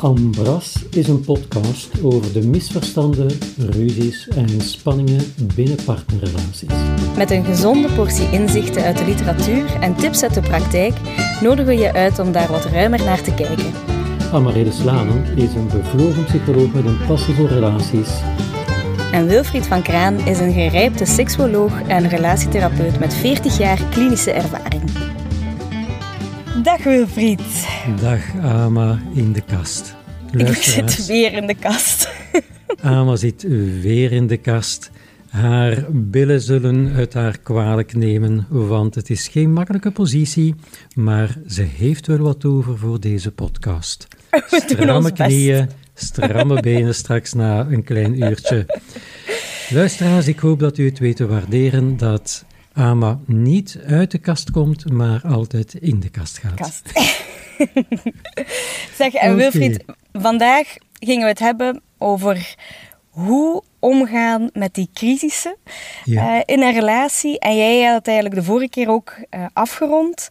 Ambras is een podcast over de misverstanden, ruzies en spanningen binnen partnerrelaties. Met een gezonde portie inzichten uit de literatuur en tips uit de praktijk nodigen we je uit om daar wat ruimer naar te kijken. Amaryllis Lanen is een bevlogen psycholoog met een passie voor relaties. En Wilfried van Kraan is een gerijpte seksuoloog en relatietherapeut met 40 jaar klinische ervaring. Dag Wilfried. Dag Ama in de kast. Ik zit weer in de kast. Ama zit weer in de kast. Haar billen zullen het haar kwalijk nemen, want het is geen makkelijke positie, maar ze heeft wel wat over voor deze podcast. We stramme knieën, stramme benen straks na een klein uurtje. Luisteraars, ik hoop dat u het weet te waarderen dat Ama niet uit de kast komt, maar altijd in de kast gaat. Kast. zeg, en Wilfried, vandaag gingen we het hebben over hoe omgaan met die crisissen Ja. eh, in een relatie. En jij had het eigenlijk de vorige keer ook eh, afgerond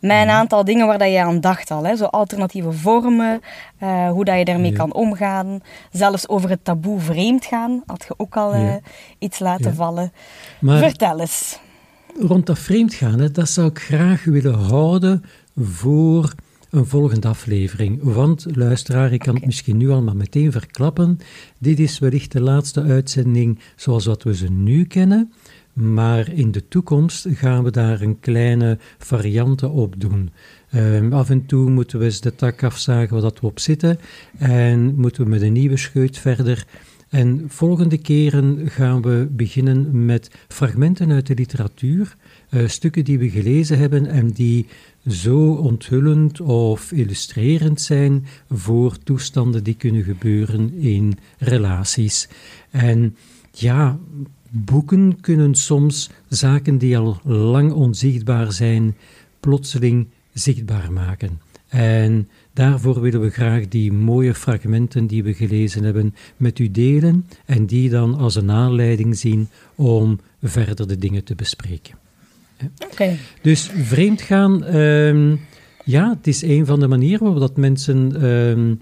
met een aantal dingen waar dat je aan dacht al. Hè? Zo alternatieve vormen, eh, hoe dat je daarmee Ja. kan omgaan. Zelfs over het taboe vreemd gaan had je ook al eh, Ja. iets laten vallen. Maar Vertel eens. Rond dat vreemdgaan, hè, dat zou ik graag willen houden voor een volgende aflevering. Want, luisteraar, ik kan het misschien nu al maar meteen verklappen. Dit is wellicht de laatste uitzending zoals wat we ze nu kennen. Maar in de toekomst gaan we daar een kleine variante op doen. Ehm, af en toe moeten we eens de tak afzagen waar dat we op zitten. En moeten we met een nieuwe scheut verder. En volgende keren gaan we beginnen met fragmenten uit de literatuur, eh, stukken die we gelezen hebben en die zo onthullend of illustrerend zijn voor toestanden die kunnen gebeuren in relaties. En ja, boeken kunnen soms zaken die al lang onzichtbaar zijn, plotseling zichtbaar maken. En daarvoor willen we graag die mooie fragmenten die we gelezen hebben met u delen en die dan als een aanleiding zien om verder de dingen te bespreken. Oké. Dus vreemdgaan, ehm ja, het is een van de manieren waarop dat mensen ehm,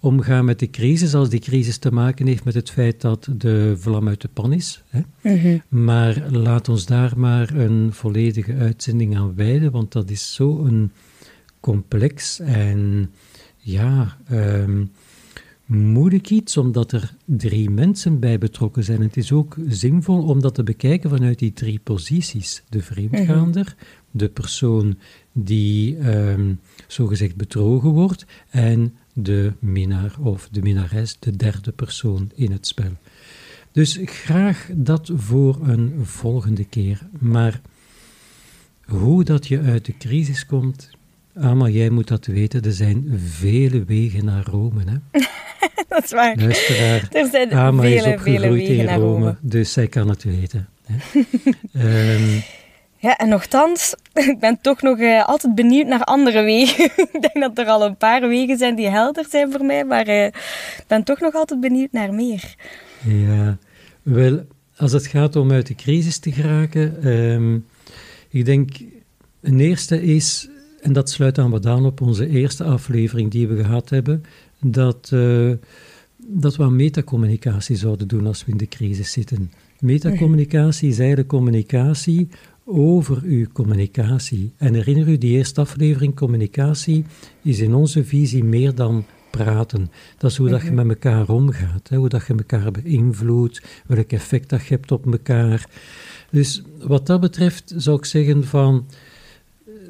omgaan met de crisis, als die crisis te maken heeft met het feit dat de vlam uit de pan is. Hè. Mhm. Maar laat ons daar maar een volledige uitzending aan wijden, want dat is zo een complex en ja, ehm, moeilijk iets, omdat er drie mensen bij betrokken zijn. Het is ook zinvol om dat te bekijken vanuit die drie posities. De vreemdgaander, de persoon die ehm, zogezegd bedrogen wordt en de minnaar of de minnares, de derde persoon in het spel. Dus graag dat voor een volgende keer. Maar hoe dat je uit de crisis komt, Ama, jij moet dat weten, er zijn vele wegen naar Rome. Hè? Dat is waar. Luisteraar, Er zijn Ama is vele, vele opgegroeid wegen in naar Rome, Rome. dus zij kan het weten. Hè? Ehm, Ja, en nogthans, ik ben toch nog eh, altijd benieuwd naar andere wegen. ik denk dat er al een paar wegen zijn die helder zijn voor mij, maar eh, ik ben toch nog altijd benieuwd naar meer. Ja, wel, als het gaat om uit de crisis te geraken, ehm, ik denk, een eerste is, en dat sluit aan wat aan op onze eerste aflevering die we gehad hebben, dat, eh, dat we aan metacommunicatie zouden doen als we in de crisis zitten. Metacommunicatie is eigenlijk communicatie over uw communicatie. En herinner u, die eerste aflevering, communicatie, is in onze visie meer dan praten. Dat is hoe dat je met elkaar omgaat, hè, hoe dat je elkaar beïnvloedt, welk effect dat je hebt op elkaar. Dus wat dat betreft zou ik zeggen van,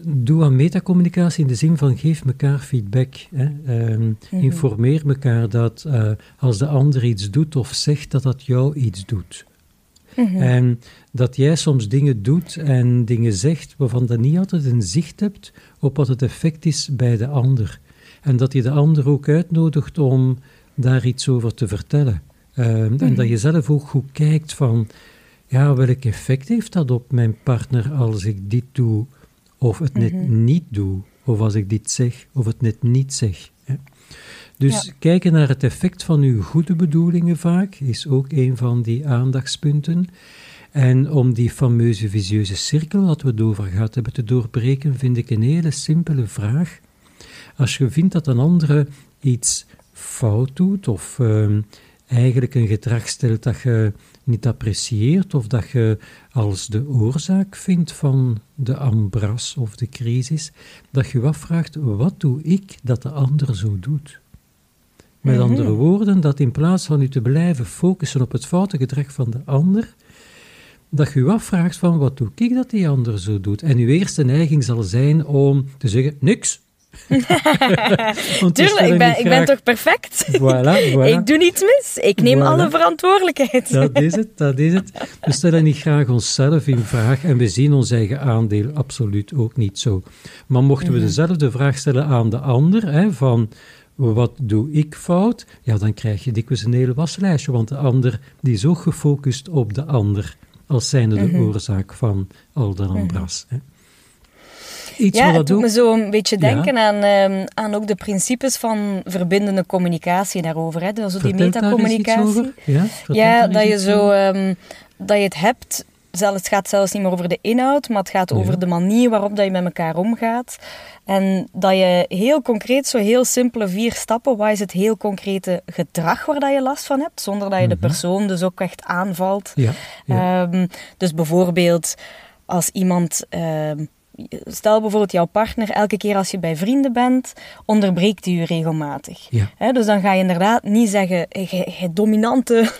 doe aan metacommunicatie in de zin van geef elkaar feedback. Hè. Ehm, Informeer elkaar dat eh, als de ander iets doet of zegt, dat dat jou iets doet. En dat jij soms dingen doet en dingen zegt waarvan je niet altijd een zicht hebt op wat het effect is bij de ander. En dat je de ander ook uitnodigt om daar iets over te vertellen. Ehm, En dat je zelf ook goed kijkt van, ja, welk effect heeft dat op mijn partner als ik dit doe of het net niet doe, of als ik dit zeg of het net niet zeg. Hè? Dus Ja. kijken naar het effect van uw goede bedoelingen vaak is ook een van die aandachtspunten. En om die fameuze visieuze cirkel, wat we het over gehad hebben, te doorbreken, vind ik een hele simpele vraag. Als je vindt dat een andere iets fout doet of ehm, eigenlijk een gedrag stelt dat je niet apprecieert of dat je als de oorzaak vindt van de ambras of de crisis, dat je je afvraagt, wat doe ik dat de ander zo doet? Met Mhm. andere woorden, dat in plaats van u te blijven focussen op het foute gedrag van de ander, dat je je afvraagt van, wat doe ik dat die ander zo doet? En uw eerste neiging zal zijn om te zeggen, niks. Tuurlijk, ik ben, ik ben toch perfect? Voilà, voilà. Ik doe niets mis. Ik neem Voilà. alle verantwoordelijkheid. Dat is het, dat is het. We stellen niet graag onszelf in vraag en we zien ons eigen aandeel absoluut ook niet zo. Maar mochten we Mhm. dezelfde vraag stellen aan de ander, hè, van wat doe ik fout, ja, dan krijg je dikwijls een hele waslijstje, want de ander die is ook gefocust op de ander, als zijnde de Mhm. oorzaak van al de ambras. hè. Iets Ja, wat dat doet me zo een beetje Ja. denken aan, ehm, aan ook de principes van verbindende communicatie daarover. Hè? Dus die metacommunicatie. Ja, dat je zo ehm, dat je het hebt. Zelfs, het gaat zelfs niet meer over de inhoud, maar het gaat over de manier waarop dat je met elkaar omgaat. En dat je heel concreet, zo heel simpele vier stappen, wat is het heel concrete gedrag waar dat je last van hebt, zonder dat je de Mhm. persoon dus ook echt aanvalt. Ja, ja. Ehm, dus bijvoorbeeld als iemand, stel bijvoorbeeld jouw partner, elke keer als je bij vrienden bent, onderbreekt hij je regelmatig. ja. Dus dan ga je inderdaad niet zeggen, "Hey, jij jij dominante...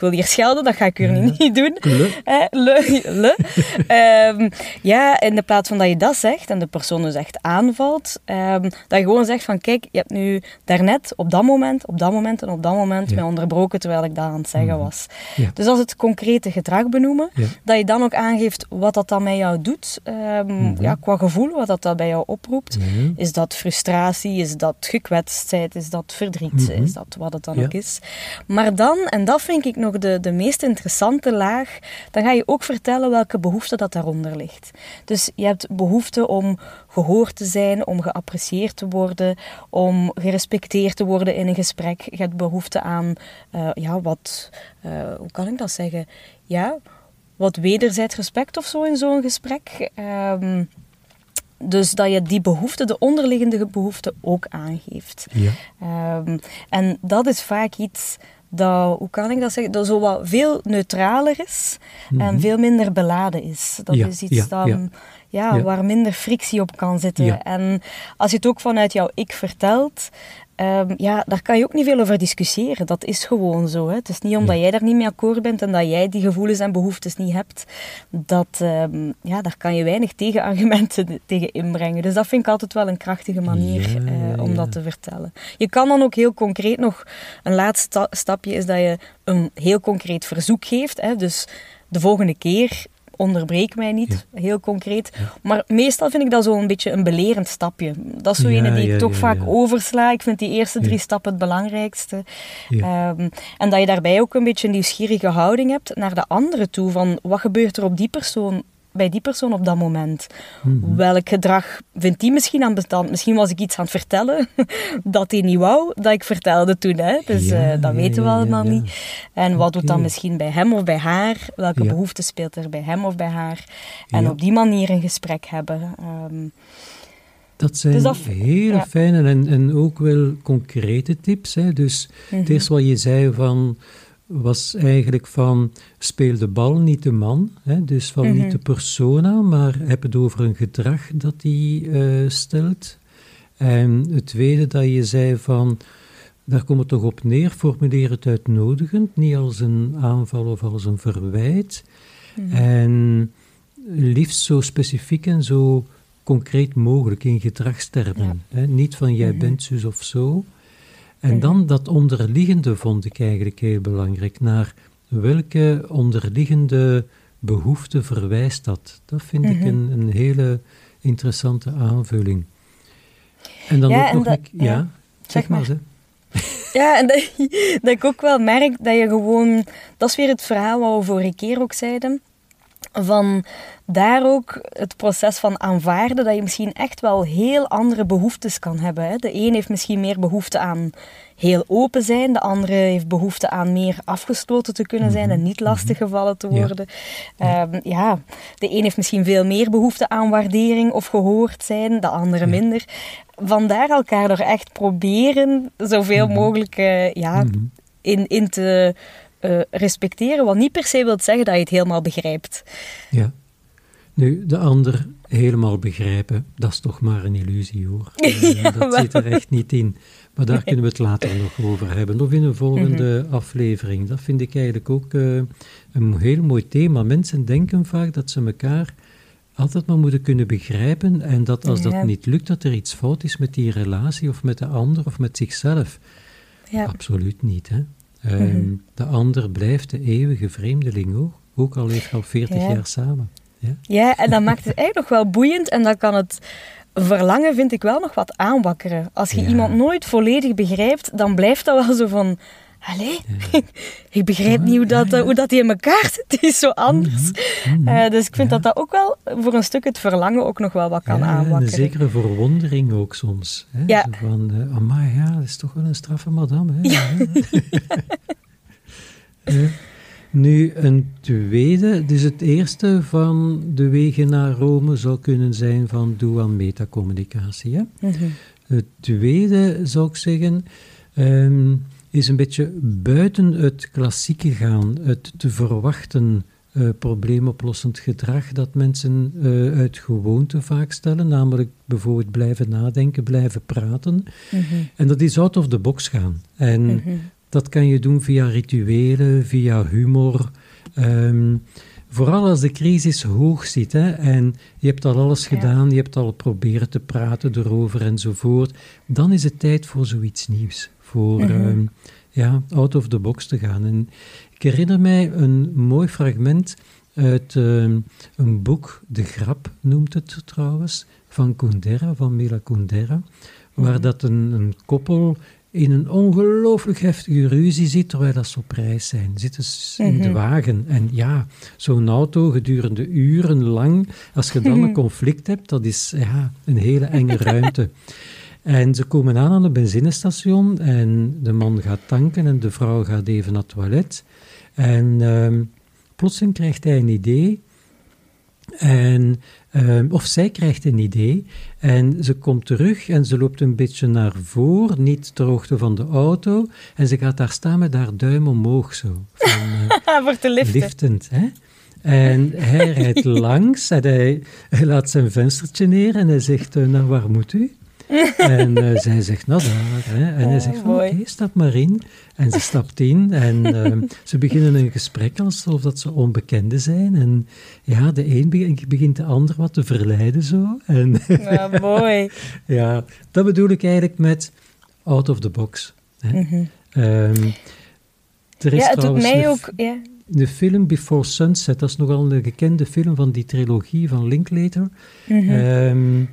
Ik wil hier schelden, dat ga ik hier Ja. niet doen. Le. Hè, le, le. Ehm, ja, in de plaats van dat je dat zegt en de persoon dus echt aanvalt, ehm, dat je gewoon zegt van kijk, je hebt nu daarnet op dat moment, op dat moment en op dat moment Ja. mij onderbroken terwijl ik dat aan het zeggen Mhm. was. Ja. Dus als het concrete gedrag benoemen, dat je dan ook aangeeft wat dat dan met jou doet, ehm, Mhm. ja, qua gevoel, wat dat, dat bij jou oproept. Is dat frustratie? Is dat gekwetstheid? Is dat verdriet? Mhm. Is dat wat het dan ook is? Maar dan, en dat vind ik nog de, de meest interessante laag, dan ga je ook vertellen welke behoefte dat daaronder ligt. Dus je hebt behoefte om gehoord te zijn, om geapprecieerd te worden, om gerespecteerd te worden in een gesprek. Je hebt behoefte aan, eh, ja, wat, eh, hoe kan ik dat zeggen? Ja, wat wederzijds respect of zo in zo'n gesprek. Ehm, dus dat je die behoefte, de onderliggende behoefte, ook aangeeft. Ja. Ehm, en dat is vaak iets dat, hoe kan ik dat zeggen, dat zo wat veel neutraler is en Mhm. veel minder beladen is. Dat Ja, is iets ja, dan, ja. waar minder frictie op kan zitten. En als je het ook vanuit jouw ik vertelt, ehm, ja, daar kan je ook niet veel over discussiëren. Dat is gewoon zo. Hè. Het is niet omdat jij daar niet mee akkoord bent en dat jij die gevoelens en behoeftes niet hebt, dat, ehm, ja, daar kan je weinig tegenargumenten tegen inbrengen. Dus dat vind ik altijd wel een krachtige manier Ja, eh, ja, om dat te vertellen. Je kan dan ook heel concreet nog, een laatste sta- stapje is dat je een heel concreet verzoek geeft. Hè. Dus de volgende keer onderbreek mij niet, heel concreet. Ja. Maar meestal vind ik dat zo'n beetje een belerend stapje. Dat is zo Ja, ene die ik toch vaak oversla. Ik vind die eerste drie stappen het belangrijkste. Ehm, en dat je daarbij ook een beetje een nieuwsgierige houding hebt naar de andere toe. Van wat gebeurt er op die persoon, bij die persoon op dat moment? Mhm. Welk gedrag vindt die misschien aan bestand? Misschien was ik iets aan het vertellen dat hij niet wou dat ik vertelde toen. Hè? Dus Ja, eh, dat weten we ja, allemaal ja. niet. En wat doet dat Oké. misschien bij hem of bij haar? Welke behoefte speelt er bij hem of bij haar? En op die manier een gesprek hebben. Ehm, Dat zijn Dus dat- hele fijne en, en ook wel concrete tips. Hè. Dus het mhm. eerste wat je zei van, was eigenlijk van speel de bal, niet de man. Hè. Dus van Mhm. niet de persona, maar heb het over een gedrag dat die eh, stelt. En het tweede dat je zei van, daar komt het toch op neer, formuleer het uitnodigend, niet als een aanval of als een verwijt. Mhm. En liefst zo specifiek en zo concreet mogelijk in gedragstermen. Hè? Niet van jij Mhm. bent zus of zo. En dan dat onderliggende vond ik eigenlijk heel belangrijk. Naar welke onderliggende behoefte verwijst dat? Dat vind ik Mhm. een, een hele interessante aanvulling. En dan Ja, ook nog dat- een... Ja, ja. zeg, maar. maar. hè. Ja, en dat, dat ik ook wel merk dat je gewoon... Dat is weer het verhaal wat we vorige keer ook zeiden. Van daar ook het proces van aanvaarden dat je misschien echt wel heel andere behoeftes kan hebben. Hè. De een heeft misschien meer behoefte aan heel open zijn, de andere heeft behoefte aan meer afgesloten te kunnen zijn en mhm. niet lastiggevallen te worden. Ja. Ehm, ja. de een heeft misschien veel meer behoefte aan waardering of gehoord zijn, de andere minder. Vandaar elkaar er echt proberen zoveel mhm. mogelijk uh, ja, mhm. in, in te uh, respecteren, wat niet per se wil zeggen dat je het helemaal begrijpt. Ja. Nu, de ander helemaal begrijpen, dat is toch maar een illusie hoor. Uh, dat zit er echt niet in. Maar daar kunnen we het later nog over hebben. Of in een volgende mhm. aflevering. Dat vind ik eigenlijk ook uh, een heel mooi thema. Mensen denken vaak dat ze elkaar altijd maar moeten kunnen begrijpen en dat als dat niet lukt, dat er iets fout is met die relatie of met de ander of met zichzelf. Ja. Absoluut niet. Hè? Ehm, mhm. De ander blijft de eeuwige vreemdeling ook, ook al leeft al 40 jaar samen. Ja? ja, en dat maakt het eigenlijk nog wel boeiend en dan kan het verlangen, vind ik, wel nog wat aanwakkeren. Als je iemand nooit volledig begrijpt, dan blijft dat wel zo van... Allee, ik begrijp niet hoe dat, hoe dat in elkaar zit. Het is zo anders. Mhm. Mhm. Eh, dus ik vind dat dat ook wel voor een stuk het verlangen ook nog wel wat kan aanwakkeren. een zekere verwondering ook soms. Hè? Ja. Zo van, uh, maar ja, dat is toch wel een straffe madame. Hè? Ja. Nu, een tweede, dus het eerste van de wegen naar Rome zou kunnen zijn van doe aan metacommunicatie. Hè? Mm Het tweede zou ik zeggen, ehm, is een beetje buiten het klassieke gaan, het te verwachten uh, probleemoplossend gedrag dat mensen uh, uit gewoonte vaak stellen, namelijk bijvoorbeeld blijven nadenken, blijven praten. Mhm. En dat is out of the box gaan. En mhm. dat kan je doen via rituelen, via humor. Ehm, vooral als de crisis hoog zit hè, en je hebt al alles gedaan, je hebt al proberen te praten erover enzovoort, dan is het tijd voor zoiets nieuws. Voor mhm. ehm, ja, out of the box te gaan. En ik herinner mij een mooi fragment uit ehm, een boek, De Grap noemt het trouwens, van Kundera, van Mila Kundera, waar mhm. dat een, een koppel in een ongelooflijk heftige ruzie zit terwijl dat ze op reis zijn. Zitten ze in de mhm. wagen. En ja, zo'n auto gedurende uren lang, als je dan een conflict hebt, dat is ja, een hele enge ruimte. En ze komen aan aan een benzinestation en de man gaat tanken en de vrouw gaat even naar het toilet. En uh, plotseling krijgt hij een idee. En, uh, of zij krijgt een idee en ze komt terug en ze loopt een beetje naar voren, niet ter hoogte van de auto. En ze gaat daar staan met haar duim omhoog zo. Van, uh, Voor te liften. Liftend, hè? En hij rijdt langs en hij, hij, laat zijn venstertje neer en hij zegt, uh, nou waar moet u? en uh, zij zegt, nou daar. Hè. En hij zegt van, oké, okay, stap maar in. En ze stapt in en uh, ze beginnen een gesprek alsof dat ze onbekenden zijn. En ja, de een begint de ander wat te verleiden zo. En ja, mooi. ja, dat bedoel ik eigenlijk met out of the box. Hè. Mm -hmm. um, er is ja, het doet mij ook... Ja. De film Before Sunset, dat is nogal een gekende film van die trilogie van Linklater. Mm -hmm. um,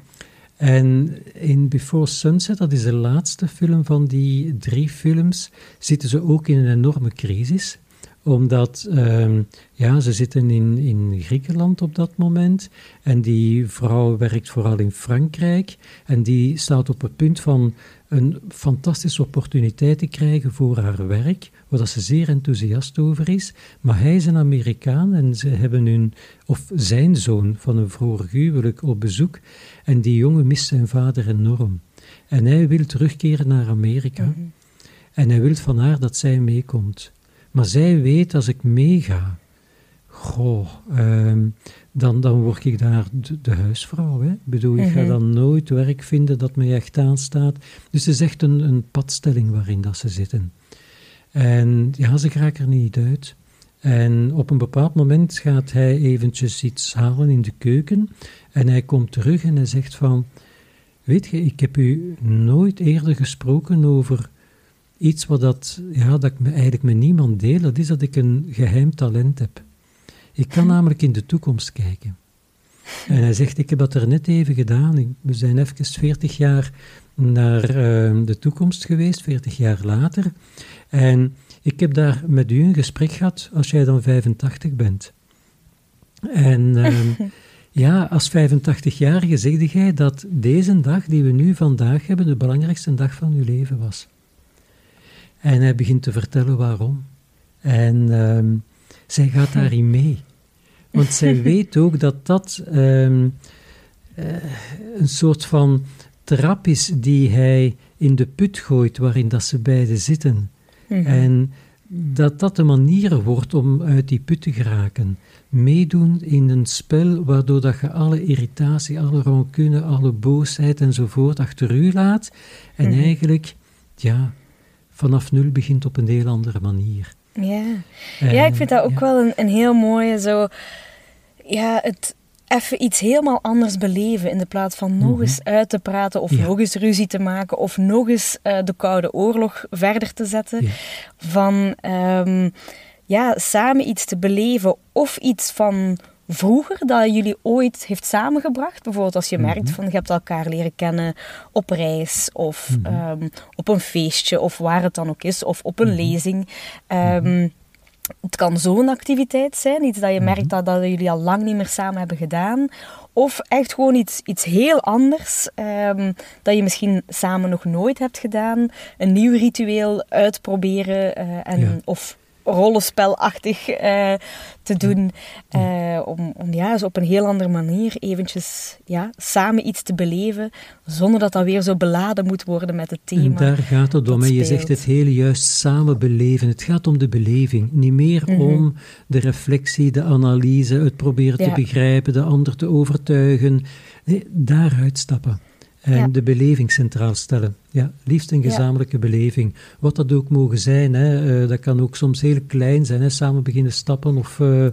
en in Before Sunset, dat is de laatste film van die drie films, zitten ze ook in een enorme crisis. Omdat um, ja, ze zitten in, in Griekenland op dat moment. En die vrouw werkt vooral in Frankrijk. En die staat op het punt van een fantastische opportuniteit te krijgen voor haar werk, waar ze zeer enthousiast over is. Maar hij is een Amerikaan en ze hebben hun, of zijn zoon van een vorig huwelijk op bezoek en die jongen mist zijn vader enorm. En hij wil terugkeren naar Amerika. Mhm. En hij wil van haar dat zij meekomt. Maar zij weet als ik meega, goh, ehm, dan, dan word ik daar de, huisvrouw. Hè? Ik bedoel, ik ga mhm. dan nooit werk vinden dat mij echt aanstaat. Dus het is echt een, een padstelling waarin dat ze zitten. En ja, ze raken er niet uit. En op een bepaald moment gaat hij eventjes iets halen in de keuken. En hij komt terug en hij zegt van... Weet je, ik heb u nooit eerder gesproken over iets wat dat, ja, dat ik me eigenlijk met niemand deel. Dat is dat ik een geheim talent heb. Ik kan namelijk in de toekomst kijken. En hij zegt, ik heb dat er net even gedaan. We zijn even 40 jaar naar uh, de toekomst geweest, 40 jaar later. En ik heb daar met u een gesprek gehad als jij dan 85 bent. En ehm, ja, als 85-jarige zegde jij dat deze dag die we nu vandaag hebben de belangrijkste dag van uw leven was. En hij begint te vertellen waarom. En ehm, zij gaat daarin mee. Want zij weet ook dat dat ehm, eh, een soort van trap is die hij in de put gooit waarin dat ze beiden zitten. Mhm. En dat dat de manier wordt om uit die put te geraken. Meedoen in een spel waardoor dat je alle irritatie, alle rancune, alle boosheid enzovoort achter u laat. En mhm. eigenlijk, ja, vanaf nul begint op een heel andere manier. Ja, ja ik vind dat ook wel een, een heel mooie zo... Ja, het, even iets helemaal anders beleven in de plaats van nog mhm. eens uit te praten of nog eens ruzie te maken of nog eens uh, de Koude Oorlog verder te zetten. Van um, ja, samen iets te beleven of iets van vroeger dat jullie ooit heeft samengebracht. Bijvoorbeeld als je merkt mhm. van je hebt elkaar leren kennen op reis of um, op een feestje of waar het dan ook is of op een lezing. Um, het kan zo'n activiteit zijn, iets dat je merkt mhm. dat, dat jullie al lang niet meer samen hebben gedaan. Of echt gewoon iets, iets heel anders, um, dat je misschien samen nog nooit hebt gedaan. Een nieuw ritueel uitproberen uh, en, of rollenspelachtig uh, te doen. Uh, om, om ja, op een heel andere manier eventjes ja, samen iets te beleven, zonder dat dat weer zo beladen moet worden met het thema. En daar gaat het om. En je zegt het hele juist samen beleven. Het gaat om de beleving, niet meer mhm. om de reflectie, de analyse, het proberen te begrijpen, de ander te overtuigen. Nee, daaruit stappen. En de beleving centraal stellen. Ja, liefst een gezamenlijke beleving. Wat dat ook mogen zijn. Hè. Uh, dat kan ook soms heel klein zijn. Hè. Samen beginnen stappen of uh,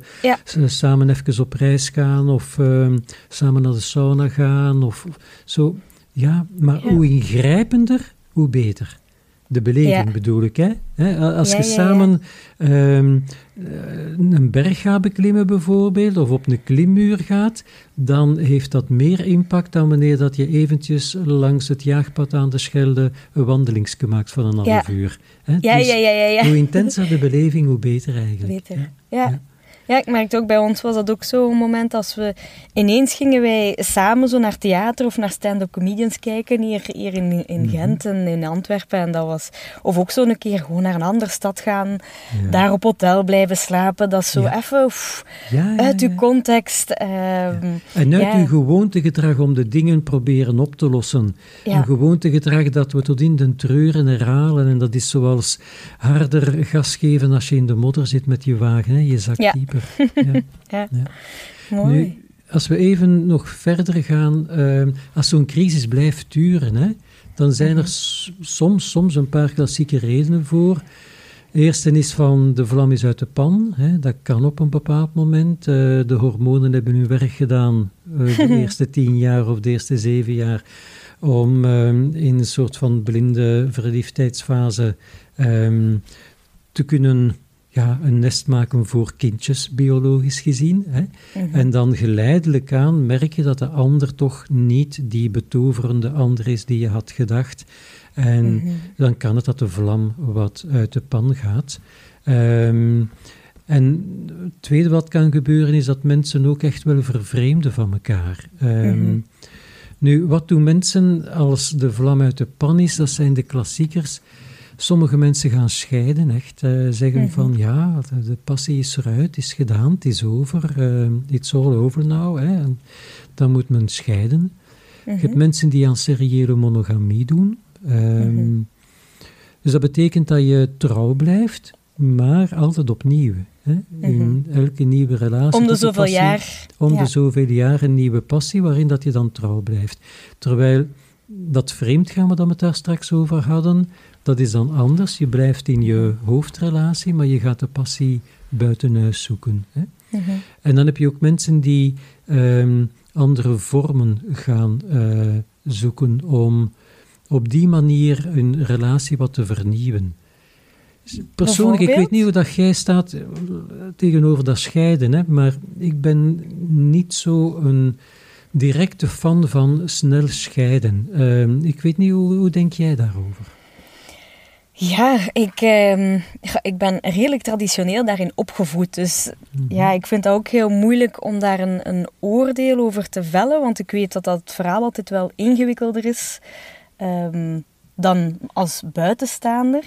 samen even op reis gaan of uh, samen naar de sauna gaan. Of, zo. Ja, maar hoe ingrijpender, hoe beter. De beleving bedoel ik. Hè? Als je samen ehm, eh, een berg gaat beklimmen bijvoorbeeld, of op een klimmuur gaat, dan heeft dat meer impact dan wanneer dat je eventjes langs het jaagpad aan de Schelde een wandelingsje maakt van een half uur. Hè? Ja, dus ja, ja, ja, Hoe intenser de beleving, hoe beter eigenlijk. Beter, ja. Ja, ik merkte ook bij ons was dat ook zo'n moment als we ineens gingen wij samen zo naar theater of naar stand-up comedians kijken hier, hier in, in mhm. Gent en in Antwerpen. En dat was, of ook zo een keer gewoon naar een andere stad gaan, daar op hotel blijven slapen. Dat is zo even uit uw context. Ehm, en uit uw gewoontegedrag om de dingen proberen op te lossen. Een gewoontegedrag dat we tot in de treuren herhalen. En dat is zoals harder gas geven als je in de modder zit met je wagen. Hè. Je zakt Ja. ja. Mooi. Nu, als we even nog verder gaan, uh, als zo'n crisis blijft duren, hè, dan zijn er mhm. soms, soms een paar klassieke redenen voor. De eerste is van de vlam is uit de pan. Hè. Dat kan op een bepaald moment. Uh, de hormonen hebben hun werk gedaan uh, de eerste tien jaar of de eerste zeven jaar om ehm, in een soort van blinde verliefdheidsfase um, te kunnen ja, een nest maken voor kindjes, biologisch gezien. Hè. Mhm. En dan geleidelijk aan merk je dat de ander toch niet die betoverende ander is die je had gedacht. En mhm. dan kan het dat de vlam wat uit de pan gaat. Um, en het tweede wat kan gebeuren is dat mensen ook echt wel vervreemden van elkaar. Um, Nu, wat doen mensen als de vlam uit de pan is? Dat zijn de klassiekers. Sommige mensen gaan scheiden, echt. Uh, zeggen mhm. van ja, de, passie is eruit, is gedaan, het is over. Uh, it's all over now. Hè. En dan moet men scheiden. Je hebt mhm. mensen die aan seriële monogamie doen. Um, mm Dus dat betekent dat je trouw blijft, maar altijd opnieuw. Hè. In mhm. elke nieuwe relatie. Om de zoveel passie, jaar. Om de zoveel jaar een nieuwe passie waarin dat je dan trouw blijft. Terwijl dat vreemdgaan, wat we het daar straks over hadden, dat is dan anders. Je blijft in je hoofdrelatie, maar je gaat de passie buiten huis zoeken. Hè? Mhm. En dan heb je ook mensen die ehm, andere vormen gaan uh, zoeken om op die manier een relatie wat te vernieuwen. Persoonlijk, ik weet niet hoe dat jij staat eh, tegenover dat scheiden, hè, maar ik ben niet zo een directe fan van snel scheiden. Uh, ik weet niet, hoe, hoe denk jij daarover? Ja, ik, ehm, ik ben redelijk traditioneel daarin opgevoed. Dus Mhm. ja, ik vind het ook heel moeilijk om daar een, een oordeel over te vellen. Want ik weet dat dat verhaal altijd wel ingewikkelder is ehm, dan als buitenstaander.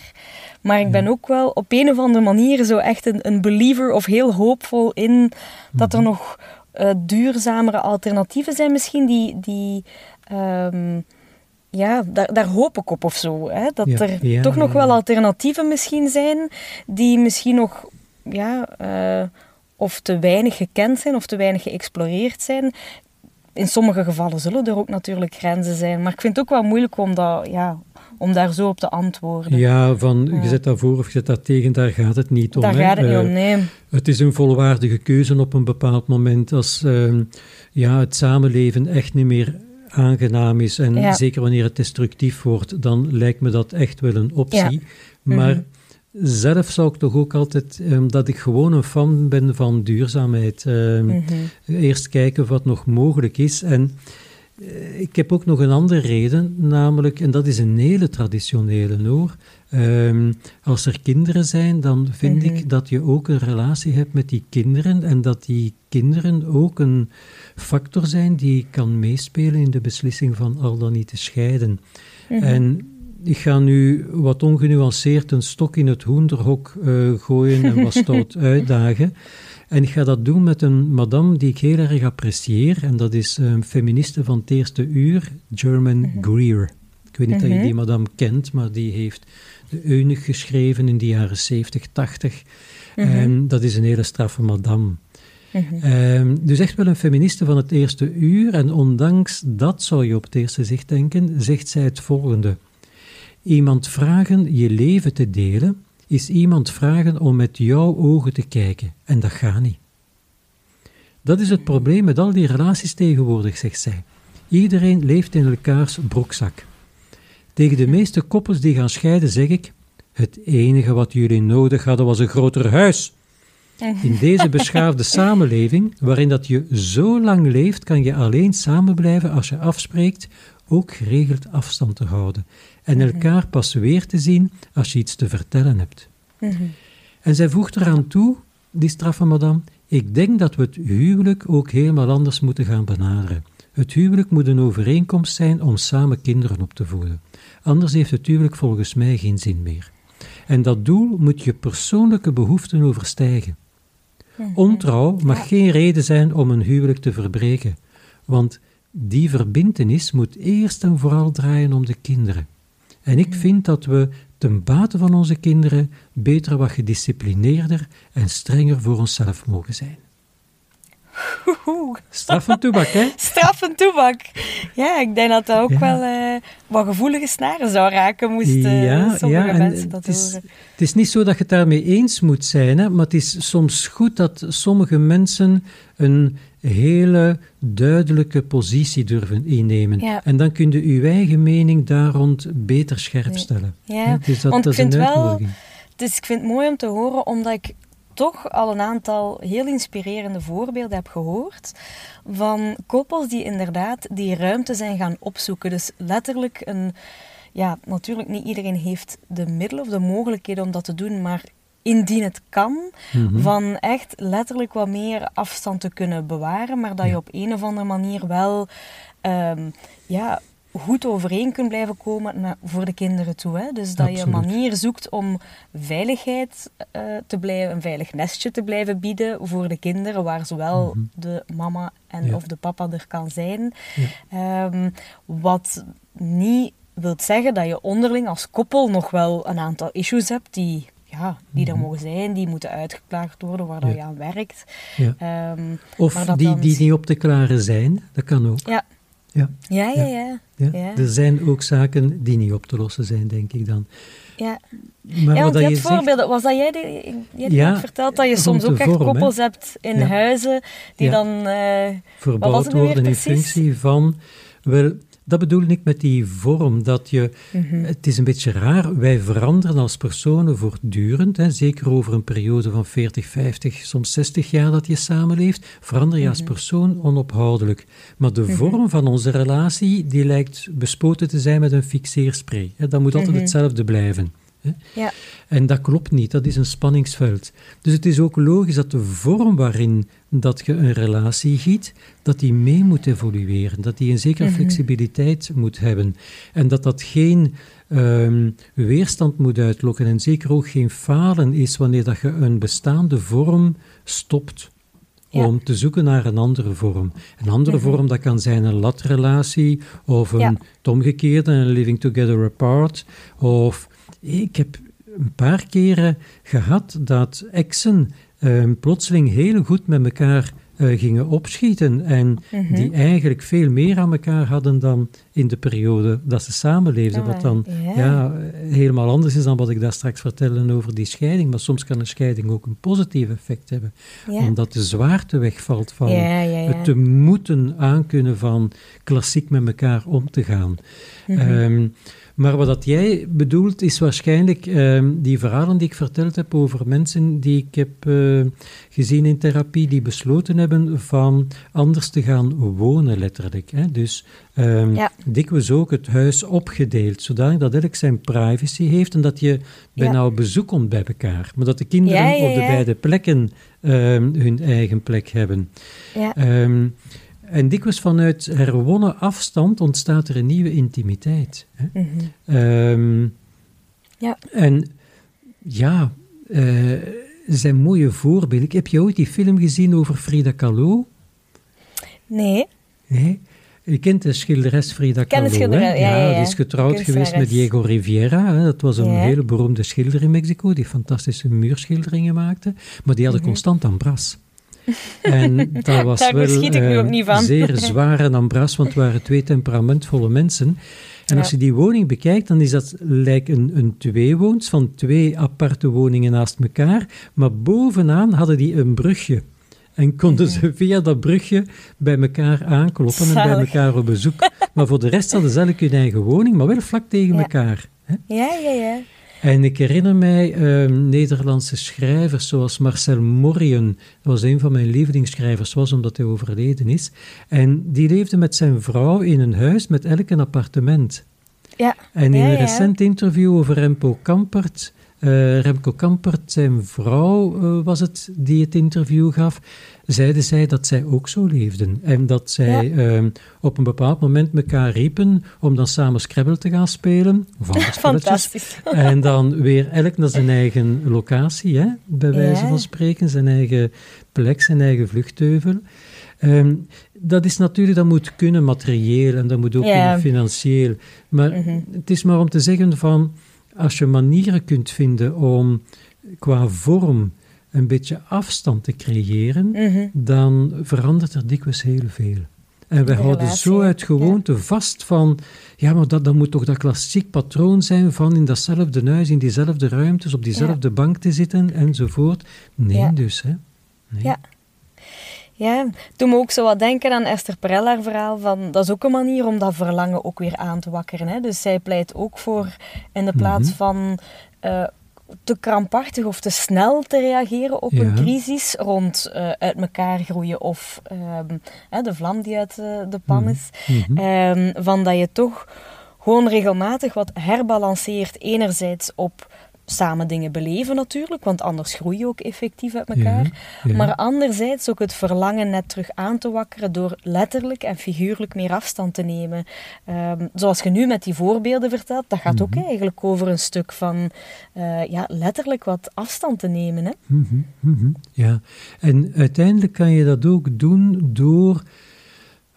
Maar ik ben ook wel op een of andere manier zo echt een, een believer of heel hoopvol in dat er nog eh, duurzamere alternatieven zijn misschien die... die ehm, ja, daar, daar hoop ik op of zo. Hè? Dat Ja, er ja, toch nog wel alternatieven misschien zijn die misschien nog ja, eh, of te weinig gekend zijn of te weinig geëxploreerd zijn. In sommige gevallen zullen er ook natuurlijk grenzen zijn, maar ik vind het ook wel moeilijk om, dat, ja, om daar zo op te antwoorden. Ja, van je zet dat voor of je zet dat tegen, daar gaat het niet om. daar hè. gaat het niet Eh, om, nee. Het is een volwaardige keuze op een bepaald moment als ehm, ja, het samenleven echt niet meer aangenaam is. En Ja. zeker wanneer het destructief wordt, dan lijkt me dat echt wel een optie. Maar Mhm. zelf zou ik toch ook altijd, ehm, dat ik gewoon een fan ben van duurzaamheid. Ehm, Mhm. Eerst kijken wat nog mogelijk is. En eh, ik heb ook nog een andere reden, namelijk, en dat is een hele traditionele hoor. Ehm, als er kinderen zijn, dan vind Mhm. ik dat je ook een relatie hebt met die kinderen en dat die kinderen ook een factor zijn die kan meespelen in de beslissing van al dan niet te scheiden. Mhm. En ik ga nu wat ongenuanceerd een stok in het hoenderhok eh, gooien en wat stout uitdagen. En ik ga dat doen met een madame die ik heel erg apprecieer. En dat is een feministe van het eerste uur, German Greer. Ik weet niet dat je Mhm. die madame kent, maar die heeft de Eunuch geschreven in de jaren 70, 80. Mhm. En dat is een hele straffe madame. Ehm, dus echt wel een feministe van het eerste uur. En ondanks dat zou je op het eerste zicht denken, zegt zij het volgende. Iemand vragen je leven te delen, is iemand vragen om met jouw ogen te kijken. En dat gaat niet. Dat is het probleem met al die relaties tegenwoordig, zegt zij. Iedereen leeft in elkaars broekzak. Tegen de meeste koppels die gaan scheiden zeg ik, het enige wat jullie nodig hadden was een groter huis. In deze beschaafde samenleving, waarin dat je zo lang leeft, kan je alleen samen blijven als je afspreekt ook geregeld afstand te houden en elkaar pas weer te zien als je iets te vertellen hebt. Mhm. En zij voegt eraan toe, die straffe madame, ik denk dat we het huwelijk ook helemaal anders moeten gaan benaderen. Het huwelijk moet een overeenkomst zijn om samen kinderen op te voeden. Anders heeft het huwelijk volgens mij geen zin meer. En dat doel moet je persoonlijke behoeften overstijgen. Ontrouw mag geen reden zijn om een huwelijk te verbreken, want die verbintenis moet eerst en vooral draaien om de kinderen. En ik vind dat we ten bate van onze kinderen beter wat gedisciplineerder en strenger voor onszelf mogen zijn. Straf van toebak, hè? Straf en toebak. Ja, ik denk dat dat ook Ja. wel eh, wat gevoelige snaren zou raken, moesten Ja, sommige ja, en mensen dat het is, horen. het is niet zo dat je het daarmee eens moet zijn, hè, maar het is soms goed dat sommige mensen een hele duidelijke positie durven innemen. Ja. En dan kun je uw eigen mening daar rond beter scherp stellen. Ja, Dus dat, want dat is een vind wel-. Dus ik vind het mooi om te horen, omdat ik toch al een aantal heel inspirerende voorbeelden heb gehoord van koppels die inderdaad die ruimte zijn gaan opzoeken. Dus letterlijk een... Ja, natuurlijk niet iedereen heeft de middelen of de mogelijkheden om dat te doen, maar indien het kan, Mhm. van echt letterlijk wat meer afstand te kunnen bewaren, maar dat je op een of andere manier wel ehm, ja, goed overeen kunt blijven komen voor de kinderen toe. Hè? Dus dat je een manier zoekt om veiligheid eh, te blijven, een veilig nestje te blijven bieden voor de kinderen, waar zowel Mhm. de mama en Ja. of de papa er kan zijn. Ja. Ehm, wat niet wil zeggen dat je onderling als koppel nog wel een aantal issues hebt die, ja, die er Mhm. mogen zijn, die moeten uitgeklaagd worden, waar dat Ja. je aan werkt. Ja. Ehm, Of maar dat die, dan die niet op te klaren zijn, dat kan ook. ja. Ja. Ja, ja, Ja. ja. Ja. Ja. Er zijn ook zaken die niet op te lossen zijn, denk ik dan. ja. Maar ja, wat want dat je hebt zegt, voorbeelden. Was dat jij die, jij die Ja, had verteld dat je soms ook echt vorm, koppels hebt in huizen die dan... Wat was verbouwd worden in functie van... Wel, dat bedoel ik met die vorm, dat je... mhm. Het is een beetje raar, wij veranderen als personen voortdurend, hè, zeker over een periode van 40, 50, soms 60 jaar dat je samenleeft, verander je als Mhm. persoon onophoudelijk. Maar de vorm van onze relatie, die lijkt bespoten te zijn met een fixeerspray. Hè, dat moet altijd Mhm. hetzelfde blijven. Ja. En dat klopt niet, dat is een spanningsveld. Dus het is ook logisch dat de vorm waarin dat je een relatie giet, dat die mee moet evolueren, dat die een zekere flexibiliteit moet hebben. En dat dat geen ehm, weerstand moet uitlokken en zeker ook geen falen is wanneer dat je een bestaande vorm stopt Ja. om te zoeken naar een andere vorm. Een andere vorm, dat kan zijn een latrelatie, of een, Ja. het omgekeerde, een living together apart, of ik heb een paar keren gehad dat exen ehm, plotseling heel goed met elkaar eh, gingen opschieten en Mhm. die eigenlijk veel meer aan elkaar hadden dan in de periode dat ze samenleefden, Ah, wat dan ja. ja, helemaal anders is dan wat ik daar straks vertelde over die scheiding. Maar soms kan een scheiding ook een positief effect hebben, omdat de zwaarte wegvalt van het te moeten aankunnen van klassiek met elkaar om te gaan. Ehm, maar wat dat jij bedoelt, is waarschijnlijk ehm, die verhalen die ik verteld heb over mensen die ik heb eh, gezien in therapie, die besloten hebben van anders te gaan wonen, letterlijk. Hè? Dus ehm, Ja. dikwijls ook het huis opgedeeld, zodanig dat elk zijn privacy heeft en dat je bijna op bezoek komt bij elkaar. Maar dat de kinderen Ja, ja, op de ja. beide plekken ehm, hun eigen plek hebben. ja. En dikwijls vanuit herwonnen afstand ontstaat er een nieuwe intimiteit. Hè? Mhm. Ehm, Ja. En ja, eh, zijn mooie voorbeelden. Heb je ooit die film gezien over Frida Kahlo? Nee. Nee? Je kent de schilderes Frida ken de Kahlo, hè? schilderes, ja, ja, ja. Die is getrouwd geweest met. Diego Rivera. Hè? Dat was een Ja. hele beroemde schilder in Mexico, die fantastische muurschilderingen maakte. Maar die hadden constant ambras. En dat was Mhm. Daar wel ik nu eh, ook niet van. zeer zware ambras, want het waren twee temperamentvolle mensen. En als je die woning bekijkt, dan is dat lijkt een, een tweewoons van twee aparte woningen naast elkaar. Maar bovenaan hadden die een brugje. En konden ze via dat brugje bij elkaar aankloppen en bij Mhm. Elkaar op bezoek. Maar voor de rest hadden ze elk hun eigen woning, maar wel vlak tegen Ja. elkaar. Hè? Ja, ja, ja. En ik herinner mij ehm, Nederlandse schrijvers zoals Marcel Morien. Dat was een van mijn lievelingsschrijvers, was omdat hij overleden is. En die leefde met zijn vrouw in een huis met elk een appartement. Ja. En in Ja, een recent interview over Remco Kampert, eh, Remco Kampert, zijn vrouw eh, was het die het interview gaf, zeiden zij dat zij ook zo leefden. En dat zij ehm, op een bepaald moment elkaar riepen om dan samen Scrabble te gaan spelen. Fantastisch. En dan weer elk naar zijn eigen locatie, hè, bij wijze Ja. van spreken, zijn eigen plek, zijn eigen vluchtheuvel. Ehm, dat is natuurlijk, dat moet kunnen materieel en dat moet ook Ja. kunnen financieel. Maar Mhm. het is maar om te zeggen van, als je manieren kunt vinden om qua vorm een beetje afstand te creëren, Mhm. dan verandert er dikwijls heel veel. En wij De houden zo uit gewoonte vast van, ja, maar dat, dat moet toch dat klassiek patroon zijn van in datzelfde huis, in diezelfde ruimtes, op diezelfde bank te zitten enzovoort. Nee, Ja. dus, hè. Nee. Ja. Ja, doe me ook zo wat denken aan Esther Perel, haar verhaal. Van, dat is ook een manier om dat verlangen ook weer aan te wakkeren. Hè? Dus zij pleit ook voor, in de plaats Mhm. van eh, te krampachtig of te snel te reageren op Ja. een crisis rond eh, uit elkaar groeien of ehm, de vlam die uit eh, de pan Mhm. is. Mhm. Ehm, van dat je toch gewoon regelmatig wat herbalanceert. Enerzijds op samen dingen beleven natuurlijk, want anders groei je ook effectief uit elkaar. Ja, ja. Maar anderzijds ook het verlangen net terug aan te wakkeren door letterlijk en figuurlijk meer afstand te nemen. Ehm, zoals je nu met die voorbeelden vertelt, dat gaat ook Mhm. eigenlijk over een stuk van eh, ja, letterlijk wat afstand te nemen. Hè? Mhm, mhm, Ja, en uiteindelijk kan je dat ook doen door,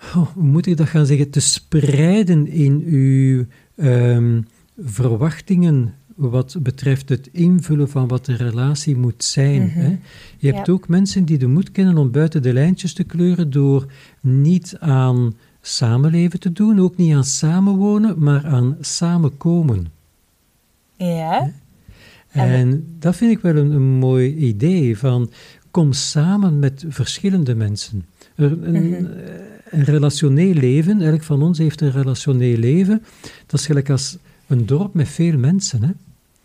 oh, hoe moet ik dat gaan zeggen, te spreiden in uw ehm, verwachtingen wat betreft het invullen van wat de relatie moet zijn. Mhm. hè. Je hebt Ja. ook mensen die de moed kennen om buiten de lijntjes te kleuren door niet aan samenleven te doen, ook niet aan samenwonen, maar aan samenkomen. Ja, En dat vind ik wel een, een mooi idee van kom samen met verschillende mensen. Er- Een, Mhm. een relationeel leven, elk van ons heeft een relationeel leven. Dat is gelijk als een dorp met veel mensen. Hè?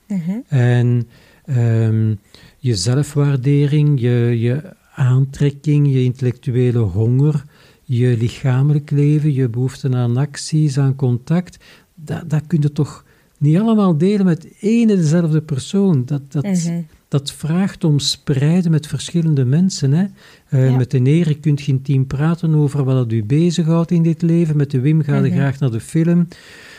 Mhm. En ehm, je zelfwaardering, je, je aantrekking, je intellectuele honger, je lichamelijk leven, je behoefte aan acties, aan contact, dat, dat kun je toch niet allemaal delen met één en dezelfde persoon. Dat, dat, Mhm. Dat vraagt om spreiden met verschillende mensen. Hè? Eh, Ja. Met de Erik kunt je intiem praten over wat u bezighoudt in dit leven. Met de Wim ga je Mhm. graag naar de film.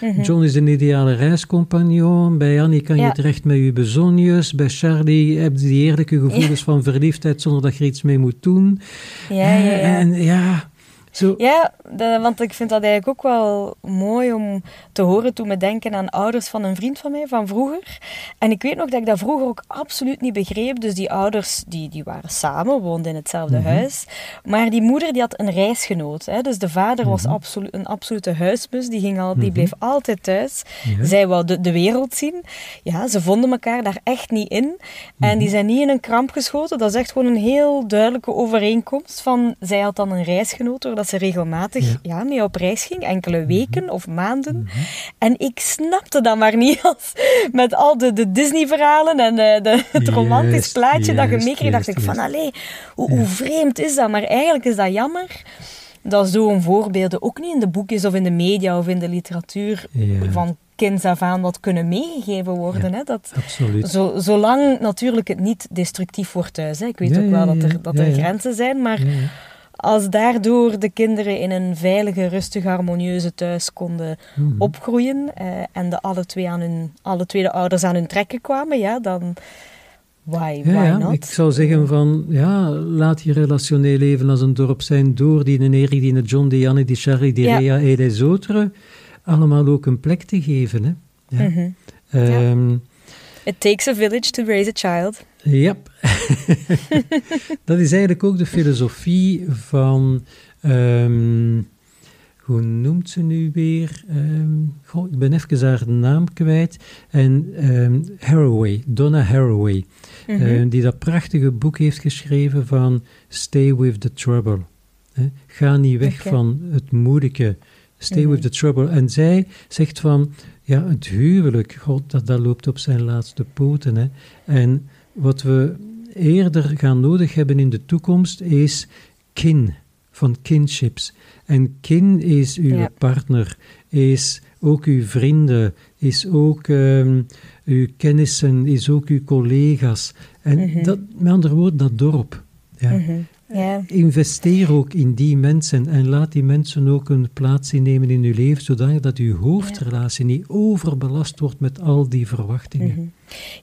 Mhm. John is een ideale reiscompagnon. Bij Annie kan je terecht met je bezonjes. Bij Charlie heb je die eerlijke gevoelens van verliefdheid zonder dat je er iets mee moet doen. Ja, ja, ja. En ja, zo... Ja, de- want ik vind dat eigenlijk ook wel mooi om te horen toen we denken aan ouders van een vriend van mij van vroeger. En ik weet nog dat ik dat vroeger ook absoluut niet begreep. Dus die ouders die, die waren samen, woonden in hetzelfde Mhm. huis. Maar die moeder die had een reisgenoot. Hè? Dus de vader was Mhm. absolu een absolute huismus. Die, ging al, die Mhm. bleef altijd thuis. Ja. Zij wou de, de wereld zien. Ja, ze vonden elkaar daar echt niet in. En die zijn niet in een kramp geschoten. Dat is echt gewoon een heel duidelijke overeenkomst. Van, zij had dan een reisgenoot, doordat ze regelmatig Ja. ja. mee op reis ging. Enkele weken of maanden. En ik snapte dat maar niet. Als, met al de, de Disney-verhalen en eh, de, het romantisch plaatje dat je meekreeg. dacht ik van, allee, hoe, hoe vreemd is dat? Maar eigenlijk is dat jammer dat zo'n voorbeelden ook niet in de boekjes of in de media of in de literatuur Ja. van kinds af aan wat kunnen meegegeven worden. Hè? Dat, Absoluut. zo, zolang natuurlijk het niet destructief wordt thuis. Hè? Ik weet Ja, ook wel dat er, dat er grenzen zijn, maar. Als daardoor de kinderen in een veilige, rustige, harmonieuze thuis konden Mhm. opgroeien eh, en de alle, twee aan hun, alle twee de ouders aan hun trekken kwamen, ja, dan why, why ja, not? ik zou zeggen van, ja, laat je relationeel leven als een dorp zijn door die een Erik, die een John, die Janne, die Charlie, die Ja. Rea en die Zotere, allemaal ook een plek te geven. Hè. Ja. Ehm, It takes a village to raise a child. Ja, dat is eigenlijk ook de filosofie van, ehm, hoe noemt ze nu weer? Goh, ik ben even haar naam kwijt. En ehm, Haraway, Donna Haraway, Mhm. die dat prachtige boek heeft geschreven van Stay with the Trouble. Ga niet weg van het moeilijke. Stay Mhm. with the trouble. En zij zegt van, ja, het huwelijk, god, dat, dat loopt op zijn laatste poten. Hè. En wat we eerder gaan nodig hebben in de toekomst is kin, van kinships. En kin is uw Ja. partner, is ook uw vrienden, is ook ehm, uw kennissen, is ook uw collega's. En Mhm. dat, met andere woorden, dat dorp. Ja. Mhm. Ja. Investeer ook in die mensen en laat die mensen ook een plaats innemen in uw leven, zodat dat uw hoofdrelatie niet overbelast wordt met al die verwachtingen. Mhm.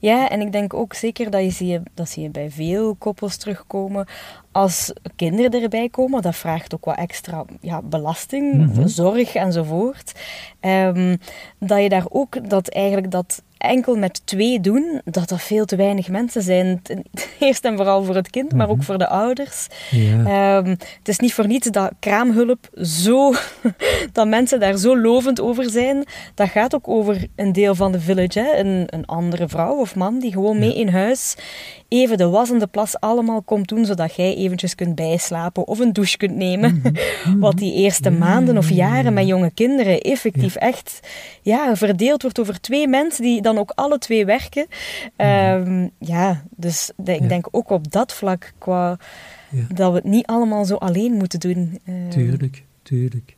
Ja, en ik denk ook zeker dat je zie, dat zie je bij veel koppels terugkomen. Als kinderen erbij komen, dat vraagt ook wat extra ja, belasting, Mhm. zorg enzovoort. Ehm, dat je daar ook dat eigenlijk dat enkel met twee doen, dat dat veel te weinig mensen zijn. Eerst en vooral voor het kind, maar ook Mhm. voor de ouders. Ja. Ehm, het is niet voor niets dat kraamhulp zo, dat mensen daar zo lovend over zijn. Dat gaat ook over een deel van de village, hè? Een, een andere vrouw of man die gewoon mee in huis even de was en de plas allemaal komt doen, zodat jij eventjes kunt bijslapen of een douche kunt nemen. Wat die eerste maanden of jaren met jonge kinderen effectief echt ja, verdeeld wordt over twee mensen die dan ook alle twee werken. Ehm, ja, dus de- ik Ja. denk ook op dat vlak qua Ja. dat we het niet allemaal zo alleen moeten doen. Eh, Tuurlijk, tuurlijk.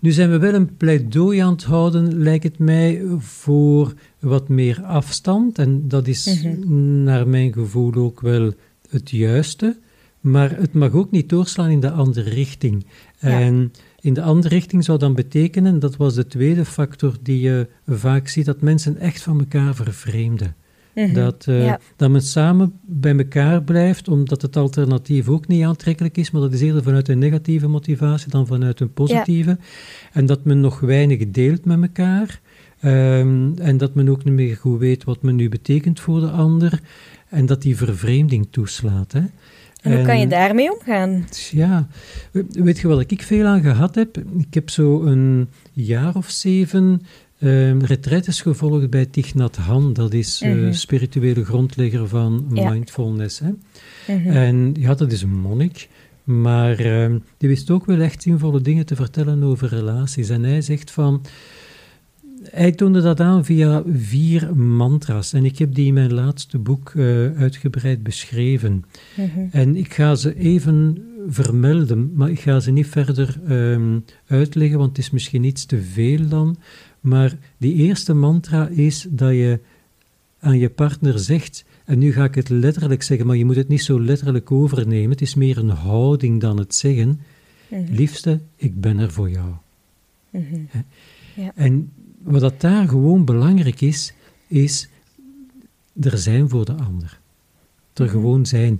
Nu zijn we wel een pleidooi aan het houden, lijkt het mij, voor wat meer afstand. En dat is Mhm. naar mijn gevoel ook wel het juiste. Maar het mag ook niet doorslaan in de andere richting. Ja. En in de andere richting zou dan betekenen, dat was de tweede factor die je vaak ziet, dat mensen echt van elkaar vervreemden. mhm. Dat, eh, Ja. dat men samen bij elkaar blijft, omdat het alternatief ook niet aantrekkelijk is, maar dat is eerder vanuit een negatieve motivatie dan vanuit een positieve. En dat men nog weinig deelt met elkaar. Ehm, en dat men ook niet meer goed weet wat men nu betekent voor de ander. En dat die vervreemding toeslaat. Hè. En hoe kan je daarmee omgaan? ja, we- weet je wat ik veel aan gehad heb? Ik heb zo een jaar of zeven ehm retretes gevolgd bij Thich Nhat Hanh. Dat is Mhm. spirituele grondlegger van Ja. mindfulness. Hè? Mhm. En ja, dat is een monnik. Maar ehm, die wist ook wel echt zinvolle dingen te vertellen over relaties. En hij zegt van... Hij toonde dat aan via vier mantra's. En ik heb die in mijn laatste boek eh, uitgebreid beschreven. Mhm. En ik ga ze even vermelden, maar ik ga ze niet verder ehm, uitleggen, want het is misschien iets te veel dan. Maar die eerste mantra is dat je aan je partner zegt, en nu ga ik het letterlijk zeggen, maar je moet het niet zo letterlijk overnemen, het is meer een houding dan het zeggen. Mhm. Liefste, ik ben er voor jou. Mhm. Ja. En wat dat daar gewoon belangrijk is, is er zijn voor de ander. Er Mhm. gewoon zijn.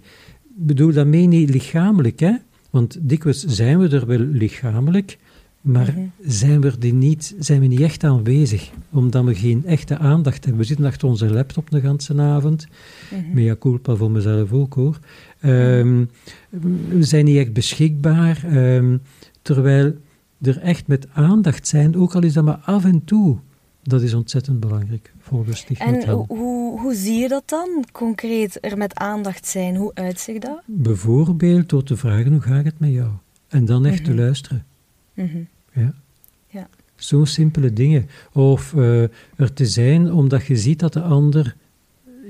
Ik bedoel daarmee niet lichamelijk, hè? Want dikwijls zijn we er wel lichamelijk, maar Mhm. zijn, we er niet, zijn we niet echt aanwezig, omdat we geen echte aandacht hebben. We zitten achter onze laptop de ganse avond, Mhm. mea culpa voor mezelf ook hoor. Ehm, we zijn niet echt beschikbaar, ehm, terwijl er echt met aandacht zijn, ook al is dat maar af en toe. Dat is ontzettend belangrijk volgens Stichting En hoe, hoe zie je dat dan, concreet, er met aandacht zijn? Hoe uitzicht dat? Bijvoorbeeld door te vragen hoe gaat het met jou? En dan echt te Mhm. luisteren. Mhm. Ja. Ja. Zo'n simpele dingen. Of eh, er te zijn omdat je ziet dat de ander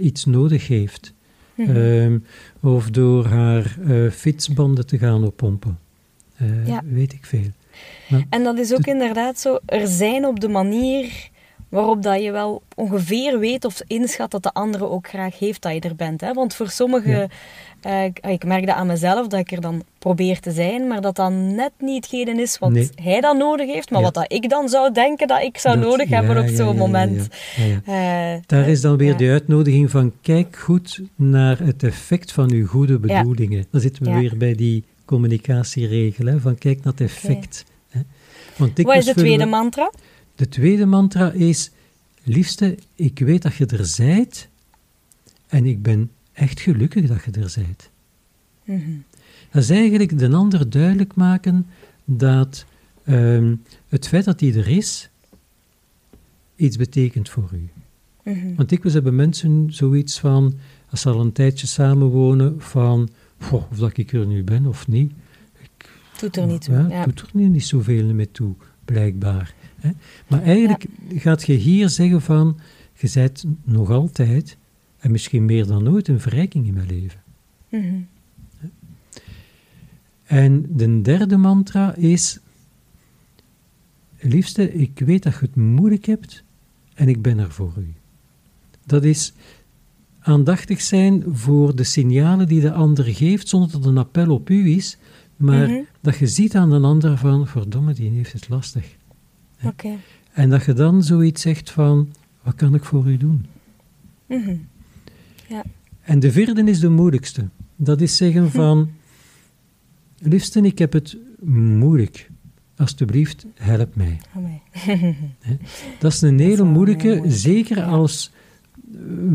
iets nodig heeft. Mhm. Ehm, of door haar eh, fietsbanden te gaan oppompen. Eh, Ja. Weet ik veel. En dat is ook inderdaad zo, er zijn op de manier waarop dat je wel ongeveer weet of inschat dat de andere ook graag heeft dat je er bent. Hè? Want voor sommigen, eh, ik, ik merk dat aan mezelf, dat ik er dan probeer te zijn, maar dat dan net niet hetgene is wat Nee. hij dan nodig heeft, maar Ja. wat dat ik dan zou denken dat ik zou Dat- nodig ja, hebben op zo'n moment. Eh, Daar is dan weer de uitnodiging van kijk goed naar het effect van uw goede bedoelingen. Dan zitten we weer bij die communicatieregel, hè, van kijk naar het effect. Hè. Want Wat is de tweede we- mantra? De tweede mantra is, liefste, ik weet dat je er zijt en ik ben echt gelukkig dat je er zijt. Mhm. Dat is eigenlijk de ander duidelijk maken dat ehm, het feit dat hij er is, iets betekent voor u. Mhm. Want dikwijls hebben mensen zoiets van, als ze al een tijdje samenwonen, van, goh, of dat ik er nu ben of niet. Doet er niet toe. Ja, Ja. doet er niet, niet zoveel mee toe, blijkbaar. Hè? Maar eigenlijk gaat je hier zeggen van, je bent nog altijd, en misschien meer dan ooit, een verrijking in mijn leven. Mhm. En de derde mantra is, liefste, ik weet dat je het moeilijk hebt en ik ben er voor u. Dat is aandachtig zijn voor de signalen die de ander geeft, zonder dat het een appel op u is, maar Mhm. dat je ziet aan de ander van, verdomme, die heeft het lastig. Oké. En dat je dan zoiets zegt van, wat kan ik voor u doen? Mhm. En de vierde is de moeilijkste. Dat is zeggen van, liefste, ik heb het moeilijk. Alsjeblieft, help mij. Dat is een hele moeilijke, moeilijk, zeker ja. als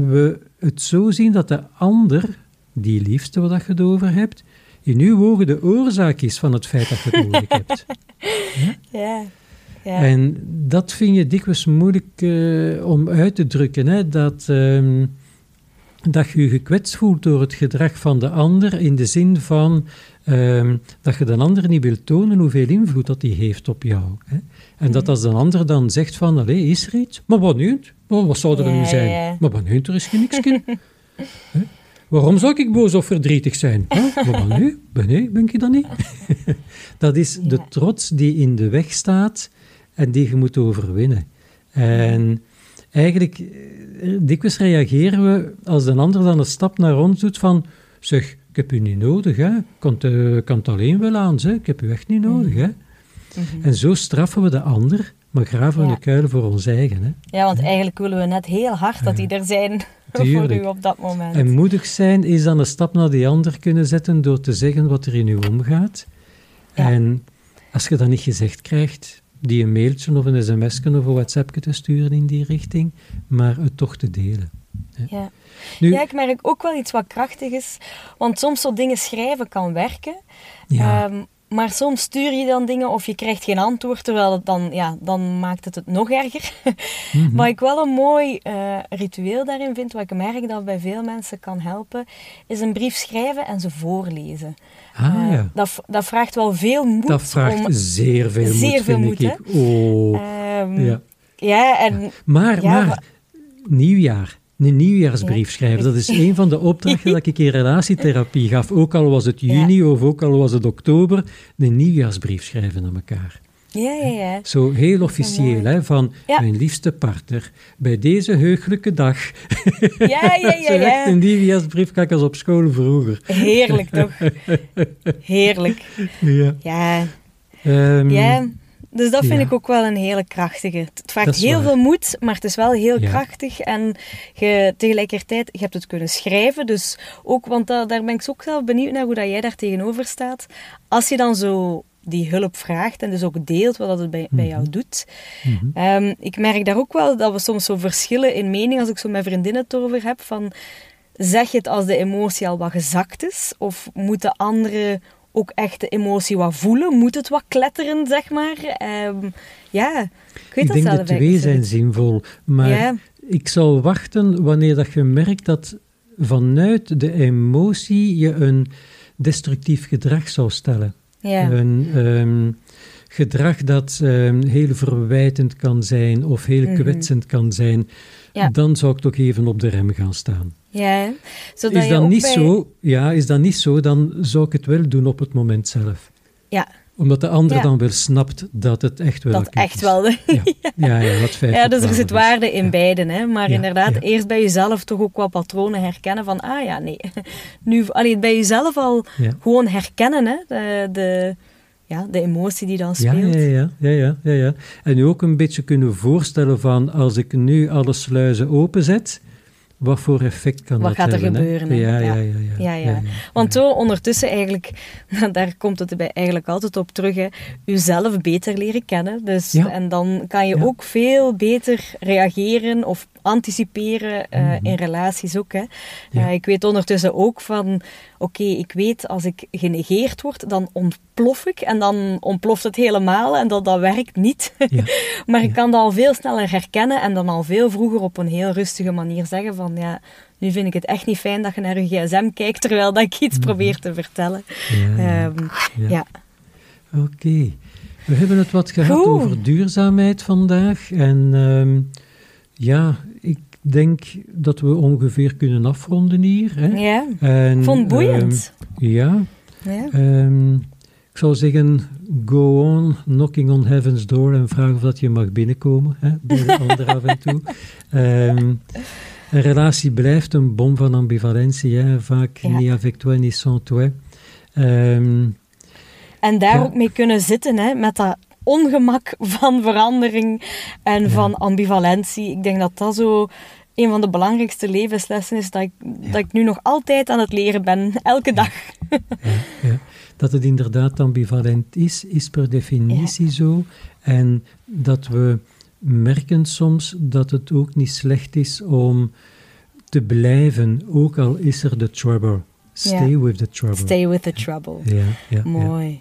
we het zo zien dat de ander, die liefste wat je het over hebt, in uw ogen de oorzaak is van het feit dat je het moeilijk hebt. Ja. Ja. En dat vind je dikwijls moeilijk eh, om uit te drukken, hè? Dat, ehm, dat je je gekwetst voelt door het gedrag van de ander, in de zin van ehm, dat je de ander niet wilt tonen hoeveel invloed dat die heeft op jou. Hè? En dat als de ander dan zegt van, allee, is er iets? Maar wat nu? Wat zou er Ja, nu zijn? ja. Maar wat nu? Er is geen niks. Waarom zou ik boos of verdrietig zijn? Hè? Maar wat nu? Ben, nee, ben ik dat niet? dat is de trots die in de weg staat en die je moet overwinnen. En eigenlijk, eh, dikwijls reageren we als de ander dan een stap naar ons doet van, zeg, ik heb u niet nodig, hè. Ik kan het, eh, kan het alleen wel aan, zeg. ik heb u echt niet nodig. Hè. Mhm. En zo straffen we de ander, maar graven we Ja. de kuilen voor ons eigen. Hè. Ja, want eigenlijk willen we net heel hard dat die er zijn voor u op dat moment. En moedig zijn is dan een stap naar die ander kunnen zetten door te zeggen wat er in u omgaat. En als je dat niet gezegd krijgt, die een mailtje of een sms'je of een whatsappje te sturen in die richting, maar het toch te delen. ja. Nu, ja, ik merk ook wel iets wat krachtig is. Want soms zo dingen schrijven kan werken. ja, Ehm, maar soms stuur je dan dingen of je krijgt geen antwoord, terwijl het dan, ja, dan maakt het het nog erger. mhm. Wat ik wel een mooi eh, ritueel daarin vind, wat ik merk dat bij veel mensen kan helpen, is een brief schrijven en ze voorlezen. ah, Eh, ja. dat, dat vraagt wel veel moed. Dat vraagt om, zeer veel zeer moed, veel moed, ik. Oh, ja. ja, en Maar, Ja, maar, maar- nieuwjaar. Een nieuwjaarsbrief Ja. schrijven, dat is een van de opdrachten dat ik in relatietherapie gaf. Ook al was het juni of ook al was het oktober, een nieuwjaarsbrief schrijven aan elkaar. Ja, ja, ja. Zo heel officieel, hè, van mijn liefste partner, bij deze heugelijke dag. Ja, ja, ja. Ja. een Divias-brief als op school vroeger. Heerlijk, toch? Heerlijk. Ja. Ja. Ehm, ja. Dus dat vind ja. ik ook wel een hele krachtige. Het vraagt heel waar. veel moed, maar het is wel heel Ja. krachtig. En je, tegelijkertijd, je hebt het kunnen schrijven. Dus ook, want da- daar ben ik ook zelf benieuwd naar hoe dat jij daar tegenover staat. Als je dan zo die hulp vraagt en dus ook deelt wat dat het bij, bij jou doet. mhm. Ehm, ik merk daar ook wel dat we soms zo verschillen in mening als ik zo met vriendinnen het erover heb. Van, zeg je het als de emotie al wat gezakt is? Of moeten anderen ook echt de emotie wat voelen? Moet het wat kletteren, zeg maar? Ehm, ja, ik weet Ik dat denk zelf de twee zijn zinvol, maar Ja. ik zal wachten wanneer dat je merkt dat vanuit de emotie je een destructief gedrag zou stellen. Ja. Een ehm, gedrag dat ehm, heel verwijtend kan zijn of heel Mhm. kwetsend kan zijn, Ja. dan zou ik toch even op de rem gaan staan. Ja. Zodat Is je dat, niet bij- zo, ja, is dat niet zo, dan zou ik het wel doen op het moment zelf. Ja, Omdat de ander Ja. dan wel snapt dat het echt wel dat echt is. wel. Ja, ja, ja, wat feit Ja, dus er zit waarde in Ja. beiden. Hè? Maar inderdaad, eerst bij jezelf toch ook wat patronen herkennen van, ah ja, nee. Nu, allee, bij jezelf al gewoon herkennen, hè? De, de, ja, de emotie die dan speelt. ja, ja, ja, ja, ja, ja. En nu ook een beetje kunnen voorstellen van als ik nu alle sluizen openzet, wat voor effect kan Wat dat gaat er hebben? hè? gebeuren? Ja, ja, Ja. ja. ja. Want zo ondertussen eigenlijk, daar komt het bij eigenlijk altijd op terug, hè, jezelf beter leren kennen. Dus. En dan kan je ook veel beter reageren of anticiperen eh, Mhm. in relaties ook. Hè. Ja. Eh, ik weet ondertussen ook van, oké, ik weet als ik genegeerd word, dan ontplof ik en dan ontploft het helemaal en dat, dat werkt niet. Ja. maar ik kan dat al veel sneller herkennen en dan al veel vroeger op een heel rustige manier zeggen van, ja, nu vind ik het echt niet fijn dat je naar je gsm kijkt terwijl dat ik iets probeer te vertellen. Ja. Ehm, Ja. Oké. We hebben het wat gehad Goed. over duurzaamheid vandaag. En ehm, ja, denk dat we ongeveer kunnen afronden hier. Hè? ja. En, Ik vond het boeiend. ehm, ja, ja. Ehm, ik zou zeggen, go on, knocking on heaven's door en vraag of dat je mag binnenkomen, hè, bij de ander af en toe. Ehm, een relatie blijft een bom van ambivalentie, hè, vaak Ja. ni avec toi, ni sans toi. En daar Ja. ook mee kunnen zitten, hè, met dat ongemak van verandering en Ja. van ambivalentie. Ik denk dat dat zo een van de belangrijkste levenslessen is dat ik, dat ik nu nog altijd aan het leren ben, elke dag. ja, ja. Dat het inderdaad ambivalent is, is per definitie zo. En dat we merken soms dat het ook niet slecht is om te blijven, ook al is er de trouble. Stay Ja. with the trouble. Stay with the trouble. Ja, ja, ja. Mooi.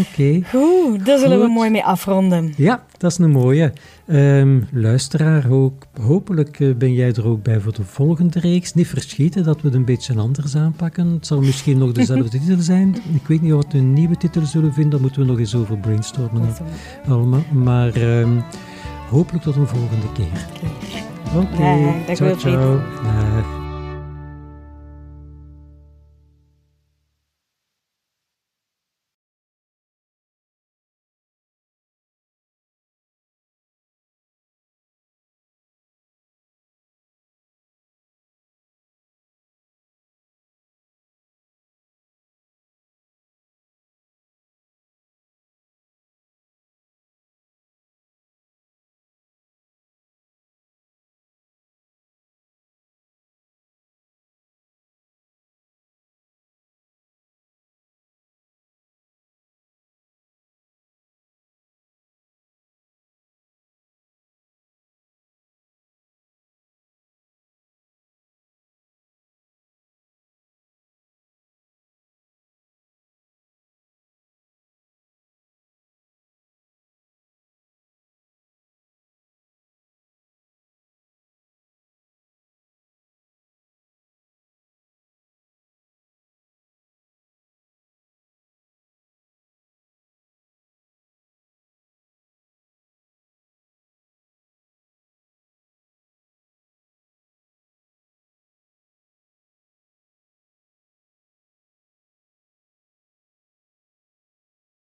Oké. Goed, daar zullen we mooi mee afronden. Ja, dat is een mooie. Ehm, luisteraar, ook, hopelijk eh, ben jij er ook bij voor de volgende reeks. Niet verschieten dat we het een beetje anders aanpakken. Het zal misschien nog dezelfde titel zijn. Ik weet niet wat we een nieuwe titel zullen vinden. Daar moeten we nog eens over brainstormen. Allemaal. Maar ehm, hopelijk tot een volgende keer. Oké, dag ciao.